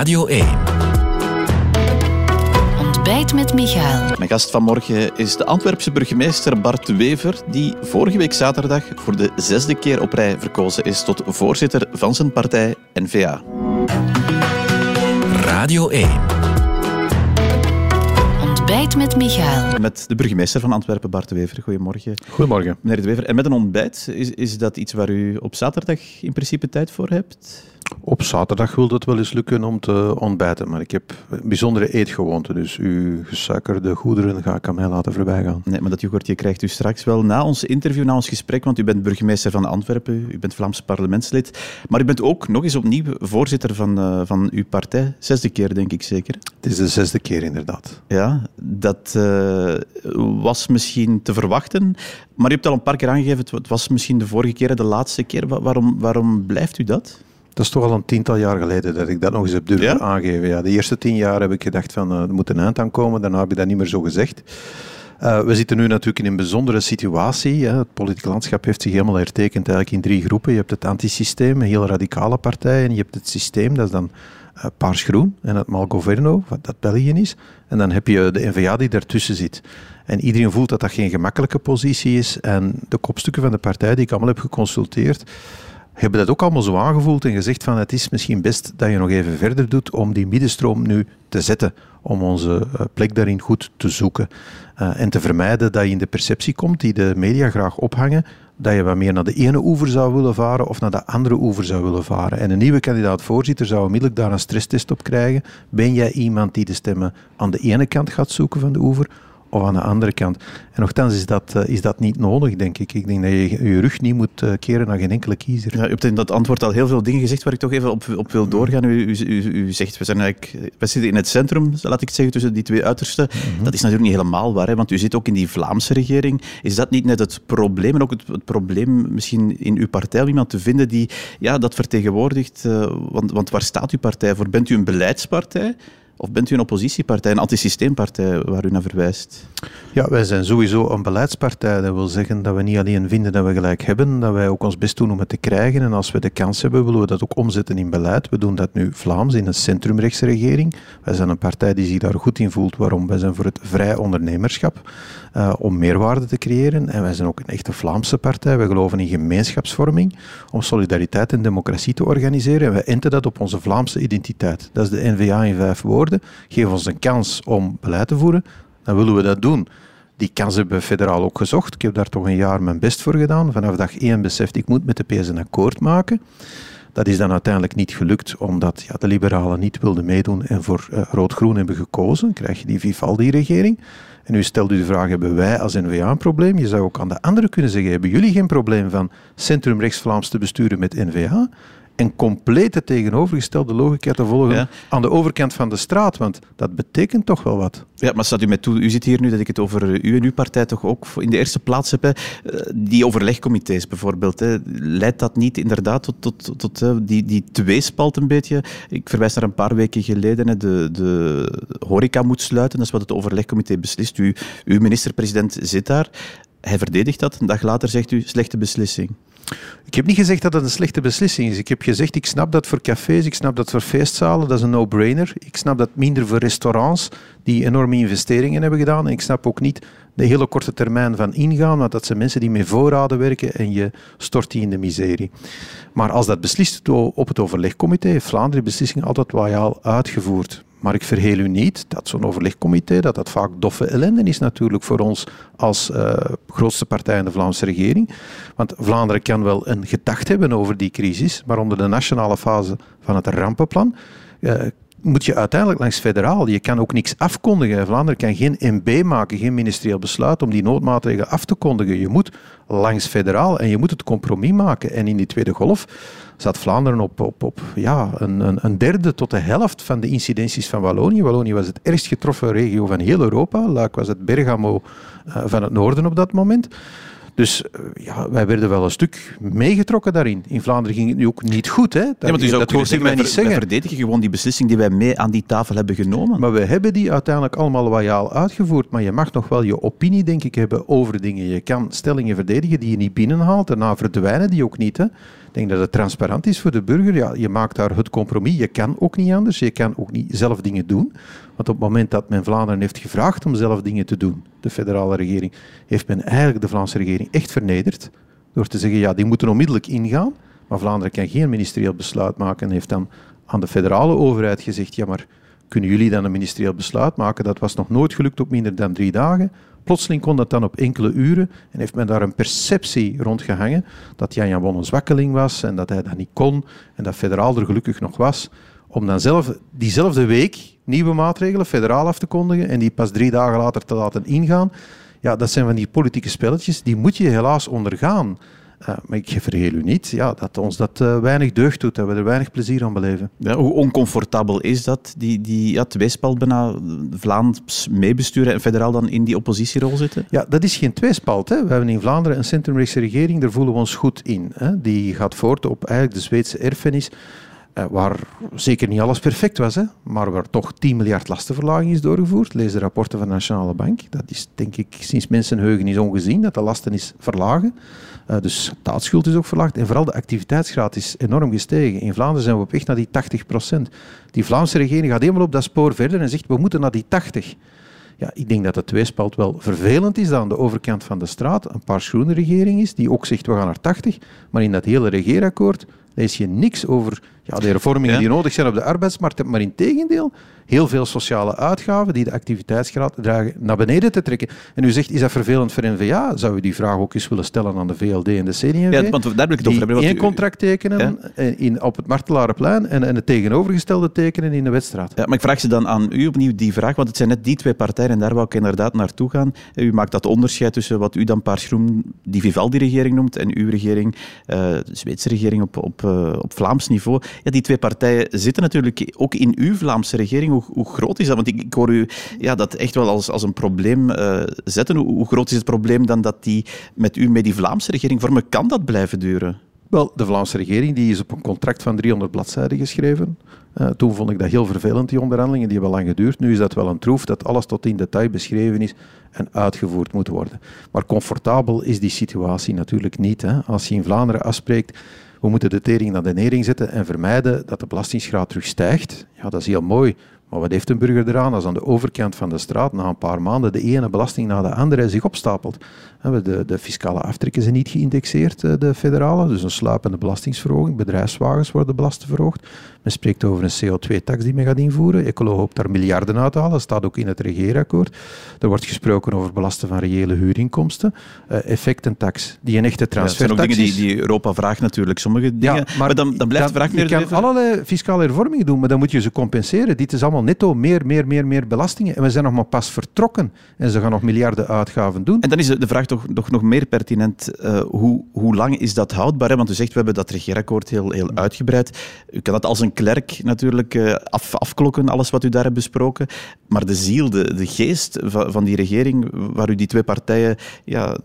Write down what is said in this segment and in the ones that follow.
Radio 1. Ontbijt met Michael. Mijn gast vanmorgen is de Antwerpse burgemeester Bart Wever, die vorige week zaterdag voor de zesde keer op rij verkozen is tot voorzitter van zijn partij N-VA. Radio 1. Ontbijt met Michael. Met de burgemeester van Antwerpen, Bart de Wever. Goedemorgen. Goedemorgen. Meneer de Wever, en met een ontbijt, is, is dat iets waar u op zaterdag in principe tijd voor hebt? Op zaterdag wil het wel eens lukken om te ontbijten, maar ik heb bijzondere eetgewoonten, dus uw gesuikerde goederen ga ik aan mij laten voorbij gaan. Nee, maar dat yoghurtje krijgt u straks wel na ons interview, na ons gesprek, want u bent burgemeester van Antwerpen, u bent Vlaams parlementslid, maar u bent ook nog eens opnieuw voorzitter van, uh, van uw partij. Zesde keer, denk ik zeker. Het is de zesde keer, inderdaad. Ja, dat uh, was misschien te verwachten, maar u hebt al een paar keer aangegeven, het was misschien de vorige keer, de laatste keer. Waarom, waarom blijft u dat? Dat is toch al een tiental jaar geleden dat ik dat nog eens heb durven Ja? aangeven. Ja, de eerste tien jaar heb ik gedacht van uh, er moet een eind aan komen. Daarna heb je dat niet meer zo gezegd. Uh, we zitten nu natuurlijk in een bijzondere situatie. Hè. Het politieke landschap heeft zich helemaal hertekend eigenlijk in drie groepen. Je hebt het antisysteem, een heel radicale partij. En je hebt het systeem, dat is dan uh, paars-groen. En het Malgoverno, wat dat België is. En dan heb je de N-VA die daartussen zit. En iedereen voelt dat dat geen gemakkelijke positie is. En de kopstukken van de partij die ik allemaal heb geconsulteerd hebben dat ook allemaal zo aangevoeld en gezegd van het is misschien best dat je nog even verder doet om die middenstroom nu te zetten, om onze plek daarin goed te zoeken uh, en te vermijden dat je in de perceptie komt die de media graag ophangen, dat je wat meer naar de ene oever zou willen varen of naar de andere oever zou willen varen. En een nieuwe kandidaat-voorzitter zou onmiddellijk daar een stresstest op krijgen. Ben jij iemand die de stemmen aan de ene kant gaat zoeken van de oever of aan de andere kant. En nogthans is dat, uh, is dat niet nodig, denk ik. Ik denk dat je je rug niet moet uh, keren naar geen enkele kiezer. Ja, u hebt in dat antwoord al heel veel dingen gezegd waar ik toch even op, op wil doorgaan. U, u, u, u zegt, we, zijn eigenlijk, we zitten in het centrum, laat ik het zeggen, tussen die twee uitersten. Mm -hmm. Dat is natuurlijk niet helemaal waar, hè, want u zit ook in die Vlaamse regering. Is dat niet net het probleem, en ook het, het probleem misschien in uw partij, om iemand te vinden die ja, dat vertegenwoordigt? Uh, want, want waar staat uw partij voor? Bent u een beleidspartij? Of bent u een oppositiepartij, een antisysteempartij waar u naar verwijst? Ja, wij zijn sowieso een beleidspartij. Dat wil zeggen dat we niet alleen vinden dat we gelijk hebben, dat wij ook ons best doen om het te krijgen. En als we de kans hebben, willen we dat ook omzetten in beleid. We doen dat nu Vlaams in een centrumrechtse regering. Wij zijn een partij die zich daar goed in voelt. Waarom? Wij zijn voor het vrij ondernemerschap, uh, om meerwaarde te creëren. En wij zijn ook een echte Vlaamse partij. Wij geloven in gemeenschapsvorming, om solidariteit en democratie te organiseren. En wij enten dat op onze Vlaamse identiteit. Dat is de N-VA in vijf woorden. Geef ons een kans om beleid te voeren, dan willen we dat doen. Die kans hebben we federaal ook gezocht. Ik heb daar toch een jaar mijn best voor gedaan. Vanaf dag één besefte ik moet met de PS een akkoord maken. Dat is dan uiteindelijk niet gelukt, omdat ja, de liberalen niet wilden meedoen en voor uh, rood-groen hebben gekozen. Dan krijg je die Vivaldi-regering. En nu stelt u de vraag, hebben wij als N-VA een probleem? Je zou ook aan de andere kunnen zeggen, hebben jullie geen probleem van centrum-rechts-Vlaams te besturen met N-VA? En compleet het tegenovergestelde logica te volgen ja. aan de overkant van de straat, want dat betekent toch wel wat. Ja, maar staat u mij toe, u zit hier nu dat ik het over u en uw partij toch ook in de eerste plaats heb, hè. die overlegcomité's bijvoorbeeld, hè. leidt dat niet inderdaad tot, tot, tot hè, die, die tweespalt een beetje? Ik verwijs naar een paar weken geleden, hè. De, de horeca moet sluiten, dat is wat het overlegcomité beslist. U, uw minister-president zit daar, hij verdedigt dat, een dag later zegt u, slechte beslissing. Ik heb niet gezegd dat het een slechte beslissing is. Ik heb gezegd, ik snap dat voor cafés, ik snap dat voor feestzalen, dat is een no-brainer. Ik snap dat minder voor restaurants die enorme investeringen hebben gedaan. En ik snap ook niet de hele korte termijn van ingaan, want dat zijn mensen die met voorraden werken en je stort die in de miserie. Maar als dat beslist op het overlegcomité, heeft Vlaanderen de beslissing altijd loyaal uitgevoerd. Maar ik verheel u niet dat zo'n overlegcomité, dat dat vaak doffe ellende is natuurlijk voor ons als uh, grootste partij in de Vlaamse regering. Want Vlaanderen kan wel een gedacht hebben over die crisis, maar onder de nationale fase van het rampenplan uh, moet je uiteindelijk langs federaal. Je kan ook niks afkondigen. Vlaanderen kan geen MB maken, geen ministerieel besluit om die noodmaatregelen af te kondigen. Je moet langs federaal en je moet het compromis maken. En in die tweede golf zat Vlaanderen op, op, op ja, een, een, derde tot de helft van de incidenties van Wallonië. Wallonië was het ergst getroffen regio van heel Europa. Luik was het Bergamo uh, van het noorden op dat moment. Dus uh, ja, wij werden wel een stuk meegetrokken daarin. In Vlaanderen ging het nu ook niet goed. Hè? Dat, ja, maar u dat hoort mij niet zeggen. Wij verdedigen gewoon die beslissing die wij mee aan die tafel hebben genomen. Maar we hebben die uiteindelijk allemaal loyaal uitgevoerd. Maar je mag nog wel je opinie, denk ik, hebben over dingen. Je kan stellingen verdedigen die je niet binnenhaalt. Daarna verdwijnen die ook niet. Hè? Ik denk dat het transparant is voor de burger. Ja, je maakt daar het compromis. Je kan ook niet anders. Je kan ook niet zelf dingen doen. Want op het moment dat men Vlaanderen heeft gevraagd om zelf dingen te doen, de federale regering, heeft men eigenlijk de Vlaamse regering echt vernederd. Door te zeggen, ja, die moeten onmiddellijk ingaan. Maar Vlaanderen kan geen ministerieel besluit maken en heeft dan aan de federale overheid gezegd, ja, maar kunnen jullie dan een ministerieel besluit maken? Dat was nog nooit gelukt op minder dan drie dagen. Plotseling kon dat dan op enkele uren en heeft men daar een perceptie rondgehangen dat Jan Jan Bon een zwakkeling was en dat hij dat niet kon en dat federaal er gelukkig nog was. Om dan zelf diezelfde week nieuwe maatregelen federaal af te kondigen en die pas drie dagen later te laten ingaan. Ja, dat zijn van die politieke spelletjes, die moet je helaas ondergaan. Uh, maar ik vergeel u niet ja, dat ons dat uh, weinig deugd doet, dat we er weinig plezier aan beleven. Ja, hoe oncomfortabel is dat, die, die ja, tweespalt bijna Vlaams meebesturen en federaal dan in die oppositierol zitten? Ja, dat is geen tweespalt. Hè. We hebben in Vlaanderen een centrumrechtse regering, daar voelen we ons goed in. Hè. Die gaat voort op eigenlijk de Zweedse erfenis eh, waar zeker niet alles perfect was, hè, maar waar toch 10 miljard lastenverlaging is doorgevoerd. Lees de rapporten van de Nationale Bank. Dat is denk ik sinds mensenheugen is ongezien, dat de lasten is verlagen. Uh, dus staatsschuld is ook verlaagd en vooral de activiteitsgraad is enorm gestegen. In Vlaanderen zijn we op weg naar die 80 procent. Die Vlaamse regering gaat helemaal op dat spoor verder en zegt we moeten naar die 80. Ja, ik denk dat de tweespalt wel vervelend is dat aan de overkant van de straat een paar groene regering is die ook zegt we gaan naar 80, maar in dat hele regeerakkoord lees je niks over ja, de hervormingen die nodig zijn op de arbeidsmarkt, maar in tegendeel heel veel sociale uitgaven die de activiteitsgraad dragen naar beneden te trekken. En u zegt, is dat vervelend voor NVA? Zou u die vraag ook eens willen stellen aan de VLD en de CDV? Ja, want daar wil ik het over hebben. één contract tekenen in, op het Martelarenplein en, en het tegenovergestelde tekenen in de wedstrijd. Ja, maar ik vraag ze dan aan u opnieuw die vraag, want het zijn net die twee partijen en daar wou ik inderdaad naartoe gaan. U maakt dat onderscheid tussen wat u dan Paarsgroen die Vivaldi-regering noemt en uw regering, uh, de Zweedse regering op, op, uh, op Vlaams niveau. Ja, die twee partijen zitten natuurlijk ook in uw Vlaamse regering hoe, groot is dat? Want ik, hoor u ja, dat echt wel als, als een probleem uh, zetten. Hoe, hoe, groot is het probleem dan dat die met u met die Vlaamse regering vormen? Kan dat blijven duren? Wel, de Vlaamse regering die is op een contract van 300 bladzijden geschreven. Uh, toen vond ik dat heel vervelend, die onderhandelingen. Die hebben lang geduurd. Nu is dat wel een troef dat alles tot in detail beschreven is en uitgevoerd moet worden. Maar comfortabel is die situatie natuurlijk niet. Hè. Als je in Vlaanderen afspreekt we moeten de tering naar de nering zetten en vermijden dat de belastingsgraad terug stijgt. Ja, dat is heel mooi. Maar wat heeft een burger eraan als aan de overkant van de straat na een paar maanden de ene belasting na de andere zich opstapelt? De, de fiscale aftrekken zijn niet geïndexeerd, eh, de federale, dus een sluipende belastingsverhoging. Bedrijfswagens worden belasting verhoogd. Men spreekt over een CO2-tax die men gaat invoeren. Ecolo hoopt daar miljarden uit te halen, dat staat ook in het regeerakkoord. Er wordt gesproken over belasten van reële huurinkomsten. Uh, effectentax, die een echte transfertax ja, dat zijn ook dingen die, die, Europa vraagt natuurlijk, sommige dingen. Ja, maar, dan, dan blijft de vraag meer... Je kan allerlei fiscale hervormingen doen, maar dan moet je ze compenseren. Dit is allemaal netto meer, meer, meer, meer belastingen. En we zijn nog maar pas vertrokken en ze gaan nog miljarden uitgaven doen. En dan is de vraag toch, toch nog meer pertinent. Uh, hoe, hoe lang is dat houdbaar? Hè? Want u zegt, we hebben dat regeerakkoord heel, heel uitgebreid. U kan dat als een klerk natuurlijk uh, af, afklokken, alles wat u daar hebt besproken. Maar de ziel, de, de geest van, die regering, waar u die twee partijen ja,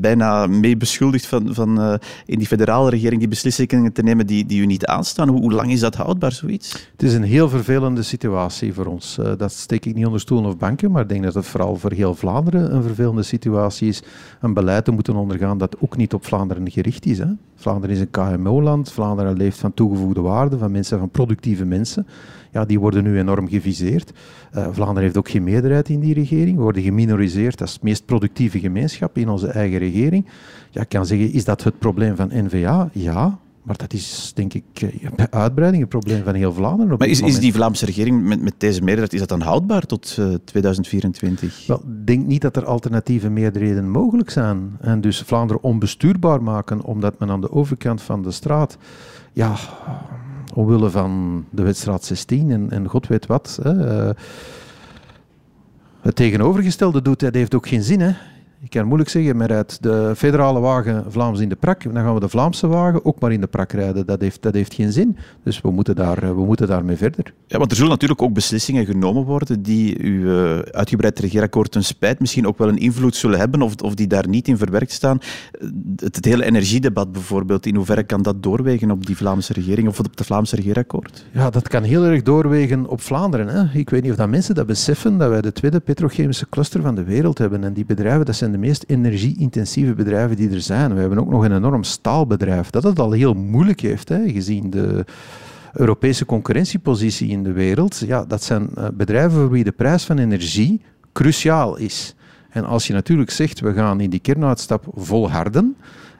bijna mee beschuldigt van, van uh, in die federale regering die beslissingen te nemen die, die u niet aanstaan. Hoe, lang is dat houdbaar, zoiets? Het is een heel vervelende situatie voor ons. Uh, dat steek ik niet onder stoelen of banken, maar ik denk dat het vooral voor heel Vlaanderen een vervelende situatie is een beleid te moeten ondergaan dat ook niet op Vlaanderen gericht is. Hè. Vlaanderen is een KMO-land. Vlaanderen leeft van toegevoegde waarde, van mensen, van productieve mensen. Ja, die worden nu enorm geviseerd. Uh, Vlaanderen heeft ook geen meerderheid in die regering. We worden geminoriseerd als meest productieve gemeenschap in onze eigen regering. Ja, ik kan zeggen, is dat het probleem van N-VA? Ja, maar dat is, denk ik, eh, bij uitbreiding een probleem van heel Vlaanderen. Maar is, is die Vlaamse regering met, met deze meerderheid, is dat dan houdbaar tot uh, eh, 2024? Wel, ik denk niet dat er alternatieve meerderheden mogelijk zijn. En dus Vlaanderen onbestuurbaar maken, omdat men aan de overkant van de straat, ja, omwille van de wedstrijd 16 en, en god weet wat, hè, uh, het tegenovergestelde doet, dat heeft ook geen zin. Hè. Ik kan moeilijk zeggen, maar uit de federale wagen Vlaams in de prak, dan gaan we de Vlaamse wagen ook maar in de prak rijden. Dat heeft, dat heeft geen zin. Dus we moeten, daar, we moeten daarmee verder. Ja, want er zullen natuurlijk ook beslissingen genomen worden die uw uh, uitgebreid regeerakkoord een spijt misschien ook wel een invloed zullen hebben of, of die daar niet in verwerkt staan. Het, het hele energiedebat bijvoorbeeld, in hoeverre kan dat doorwegen op die Vlaamse regering of op het Vlaamse regeerakkoord? Ja, dat kan heel erg doorwegen op Vlaanderen. Hè. Ik weet niet of dat mensen dat beseffen, dat wij de tweede petrochemische cluster van de wereld hebben. En die bedrijven, dat zijn de meest energie-intensieve bedrijven die er zijn. We hebben ook nog een enorm staalbedrijf, dat het al heel moeilijk heeft, hè, gezien de Europese concurrentiepositie in de wereld. Ja, dat zijn eh, bedrijven voor wie de prijs van energie cruciaal is. En als je natuurlijk zegt, we gaan in die kernuitstap volharden,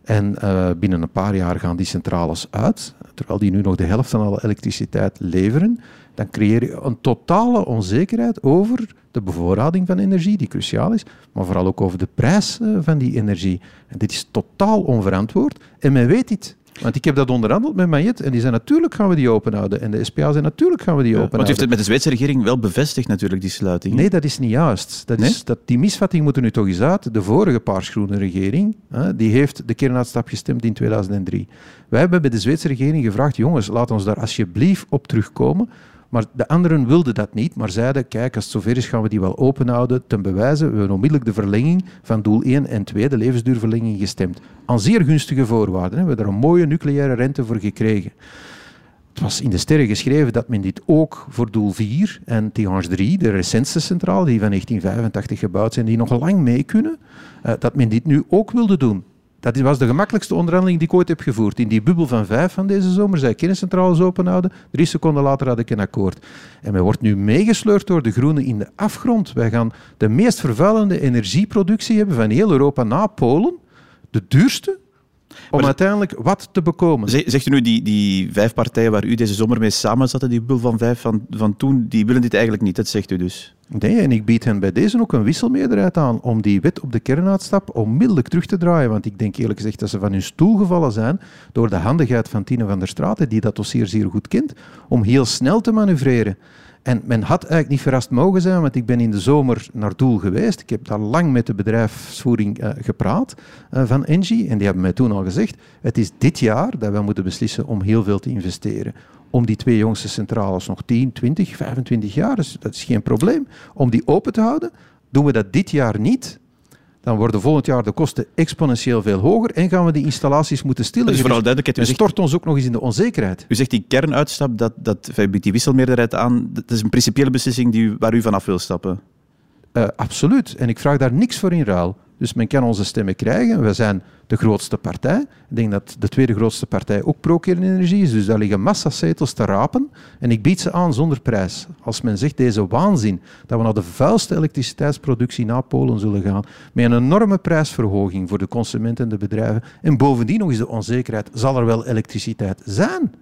en uh, binnen een paar jaar gaan die centrales uit, terwijl die nu nog de helft van alle elektriciteit leveren, dan creëer je een totale onzekerheid over de bevoorrading van energie, die cruciaal is, maar vooral ook over de prijs uh, van die energie. En dit is totaal onverantwoord en men weet dit. Want ik heb dat onderhandeld met Majet en die zei natuurlijk gaan we die openhouden. En de SPA zei natuurlijk gaan we die ja, openhouden. Want u heeft het met de Zweedse regering wel bevestigd natuurlijk, die sluiting. Nee, dat is niet juist. Dat nee? is, dat, die misvatting moet er nu toch eens uit. De vorige paarsgroene regering, hè, die heeft de kernuitstap gestemd in 2003. Wij hebben bij de Zweedse regering gevraagd, jongens, laat ons daar alsjeblieft op terugkomen. Maar de anderen wilden dat niet, maar zeiden, kijk, als het zover is, gaan we die wel openhouden. Ten bewijze, we hebben onmiddellijk de verlenging van doel 1 en 2, de levensduurverlenging, gestemd. Aan zeer gunstige voorwaarden. We hebben daar een mooie nucleaire rente voor gekregen. Het was in de sterren geschreven dat men dit ook voor doel 4 en Tihange 3, de recentste centrale, die van 1985 gebouwd zijn, die nog lang mee kunnen, eh, dat men dit nu ook wilde doen. Dat was de gemakkelijkste onderhandeling die ik ooit heb gevoerd. In die bubbel van vijf van deze zomer zei ik kerncentrales openhouden. Drie seconden later had ik een akkoord. En men wordt nu meegesleurd door de groenen in de afgrond. Wij gaan de meest vervuilende energieproductie hebben van heel Europa na Polen. De duurste, om uiteindelijk wat te bekomen. Zegt u nu, die, die vijf partijen waar u deze zomer mee samen zat, die bubbel van vijf van, van toen, die willen dit eigenlijk niet, dat zegt u dus? Nee, en ik bied hen bij deze ook een wisselmeerderheid aan om die wet op de kernuitstap onmiddellijk terug te draaien. Want ik denk eerlijk gezegd dat ze van hun stoel gevallen zijn door de handigheid van Tine van der Straten, die dat dossier zeer goed kent, om heel snel te manoeuvreren. En men had eigenlijk niet verrast mogen zijn, want ik ben in de zomer naar Doel geweest. Ik heb daar lang met de bedrijfsvoering uh, gepraat uh, van Engie. En die hebben mij toen al gezegd, het is dit jaar dat wij moeten beslissen om heel veel te investeren. Om die twee jongste centrales nog 10, 20, 25 jaar, dus dat is geen probleem. Om die open te houden, doen we dat dit jaar niet, dan worden volgend jaar de kosten exponentieel veel hoger en gaan we die installaties moeten stilleggen. Dus vooral duidelijkheid. U stort ons ook nog eens in de onzekerheid. U zegt die kernuitstap, dat, dat biedt die wisselmeerderheid aan. Dat is een principiële beslissing die waar u vanaf wil stappen. Uh, absoluut. En ik vraag daar niks voor in ruil. Dus men kan onze stemmen krijgen. We zijn de grootste partij. Ik denk dat de tweede grootste partij ook pro-kernenergie is. Dus daar liggen massa zetels te rapen. En ik bied ze aan zonder prijs. Als men zegt deze waanzin dat we naar de vuilste elektriciteitsproductie na Polen zullen gaan, met een enorme prijsverhoging voor de consumenten en de bedrijven. En bovendien nog eens de onzekerheid, zal er wel elektriciteit zijn?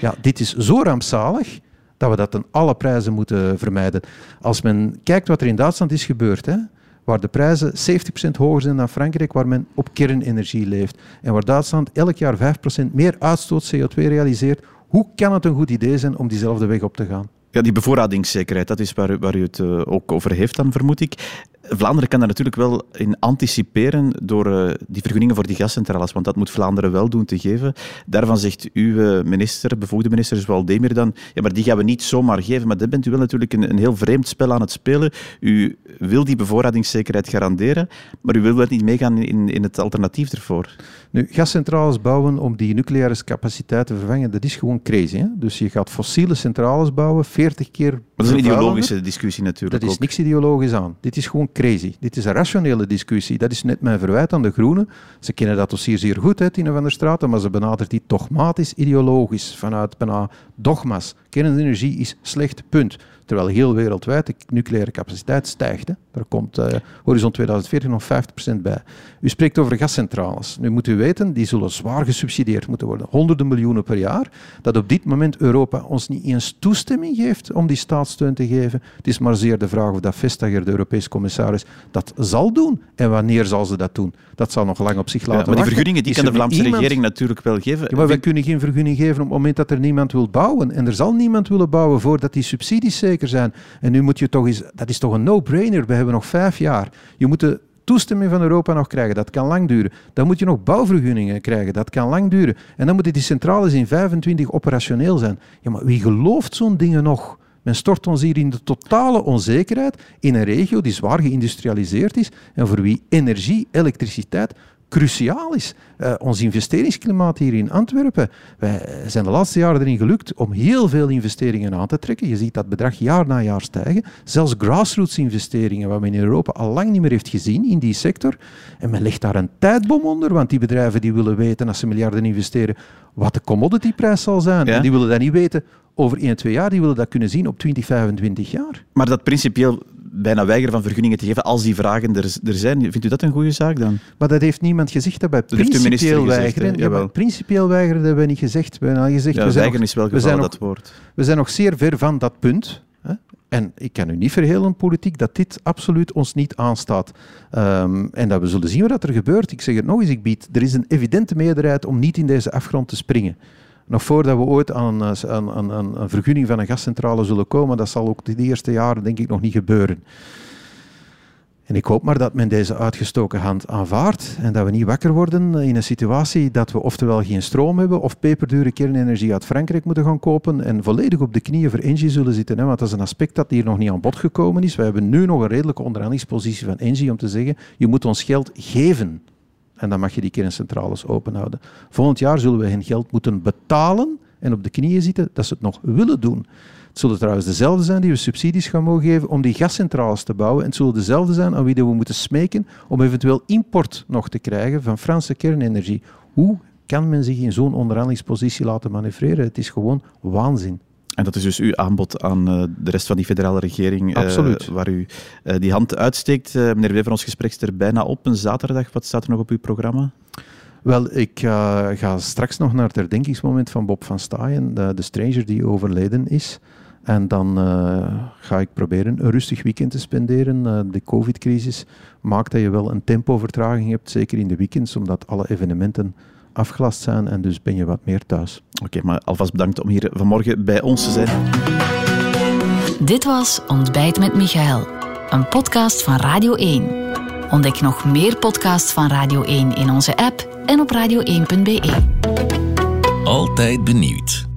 Ja, dit is zo rampzalig dat we dat ten alle prijzen moeten vermijden. Als men kijkt wat er in Duitsland is gebeurd, hè, waar de prijzen 70% hoger zijn dan Frankrijk, waar men op kernenergie leeft. En waar Duitsland elk jaar 5% meer uitstoot CO2 realiseert. Hoe kan het een goed idee zijn om diezelfde weg op te gaan? Ja, die bevoorradingszekerheid, dat is waar u, waar u het uh, ook over heeft dan, vermoed ik. Vlaanderen kan daar natuurlijk wel in anticiperen door uh, die vergunningen voor die gascentrales, want dat moet Vlaanderen wel doen te geven. Daarvan zegt uw minister, bevoegde minister Zwaldemir dan, ja, maar die gaan we niet zomaar geven. Maar dan bent u wel natuurlijk een, een heel vreemd spel aan het spelen. U wil die bevoorradingszekerheid garanderen, maar u wil wel niet meegaan in, in het alternatief ervoor. Nu, gascentrales bouwen om die nucleaire capaciteit te vervangen, dat is gewoon crazy. Hè? Dus je gaat fossiele centrales bouwen, 40 keer. Dat is een ideologische discussie natuurlijk. Dat is niks ideologisch aan. Dit is gewoon crazy. Dit is een rationele discussie. Dat is net mijn verwijt aan de Groenen. Ze kennen dat dossier zeer goed, hè, Tine van der Straten, maar ze benadert die dogmatisch ideologisch, vanuit bijna dogma's. Kernenergie is slecht, punt. Terwijl heel wereldwijd de nucleaire capaciteit stijgt. Hè. Daar komt uh, horizon 2040 nog 50% bij. U spreekt over gascentrales. Nu moet u weten, die zullen zwaar gesubsidieerd moeten worden. Honderden miljoenen per jaar. Dat op dit moment Europa ons niet eens toestemming geeft om die staatssteun te geven. Het is maar zeer de vraag of dat Vestager, de Europese commissaris, dat zal doen. En wanneer zal ze dat doen? Dat zal nog lang op zich laten ja, Maar die vergunningen die kan de Vlaamse regering natuurlijk wel geven. Ja, maar wij kunnen geen vergunning geven op het moment dat er niemand wil bouwen. En er zal niemand willen bouwen voordat die subsidies zeker zijn. En nu moet je toch eens, dat is toch een no-brainer. We hebben nog vijf jaar. Je moet de toestemming van Europa nog krijgen. Dat kan lang duren. Dan moet je nog bouwvergunningen krijgen. Dat kan lang duren. En dan moeten die centrales in 25 operationeel zijn. Ja, maar wie gelooft zo'n dingen nog? Men stort ons hier in de totale onzekerheid in een regio die zwaar geïndustrialiseerd is en voor wie energie, elektriciteit cruciaal is. Uh, ons investeringsklimaat hier in Antwerpen. Wij zijn de laatste jaren erin gelukt om heel veel investeringen aan te trekken. Je ziet dat bedrag jaar na jaar stijgen. Zelfs grassroots investeringen, wat men in Europa al lang niet meer heeft gezien in die sector. En men legt daar een tijdbom onder, want die bedrijven die willen weten, als ze miljarden investeren, wat de commodityprijs zal zijn. En die willen dat niet weten over 1, 2 jaar, die willen dat kunnen zien op 20, 25 jaar. Maar dat principieel bijna weigeren van vergunningen te geven als die vragen er, er zijn. Vindt u dat een goede zaak dan? Maar dat heeft niemand gezegd. Dat bij principieel weigeren. ja, principieel weigeren hebben we niet gezegd. We hebben gezegd ja, we zijn nog, is wel dat woord. We zijn nog zeer ver van dat punt. Hè? En ik kan u niet verhelen, politiek, dat dit absoluut ons niet aanstaat. Um, en dat we zullen zien wat er gebeurt. Ik zeg het nog eens, ik bied. Er is een evidente meerderheid om niet in deze afgrond te springen. Nog voordat we ooit aan, eh, aan, een vergunning van een gascentrale zullen komen, dat zal ook de eerste jaren denk ik nog niet gebeuren. En ik hoop maar dat men deze uitgestoken hand aanvaardt en dat we niet wakker worden in een situatie dat we oftewel geen stroom hebben of peperdure kernenergie uit Frankrijk moeten gaan kopen en volledig op de knieën voor Engie zullen zitten. Hè? Want dat is een aspect dat hier nog niet aan bod gekomen is. We hebben nu nog een redelijke onderhandelingspositie van Engie om te zeggen, je moet ons geld geven. En dan mag je die kerncentrales openhouden. Volgend jaar zullen we hen geld moeten betalen en op de knieën zitten dat ze het nog willen doen. Het zullen trouwens dezelfde zijn die we subsidies gaan mogen geven om die gascentrales te bouwen. En het zullen dezelfde zijn aan wie we moeten smeken om eventueel import nog te krijgen van Franse kernenergie. Hoe kan men zich in zo'n onderhandelingspositie laten manoeuvreren? Het is gewoon waanzin. En dat is dus uw aanbod aan uh, de rest van die federale regering, uh, waar u uh, die hand uitsteekt. meneer Wever, ons gesprek is er bijna op. Een zaterdag, wat staat er nog op uw programma? Wel, ik ga straks nog naar het herdenkingsmoment van Bob van Staaien, de, de stranger die overleden is. En dan ga ik proberen een rustig weekend te spenderen. de covid-crisis maakt dat je wel een tempovertraging hebt, zeker in de weekends, omdat alle evenementen afgelast zijn en dus ben je wat meer thuis. Oké, maar alvast bedankt om hier vanmorgen bij ons te zijn. Dit was Ontbijt met Michael, een podcast van Radio 1. Ontdek nog meer podcasts van Radio 1 in onze app en op radio1.be. Altijd benieuwd.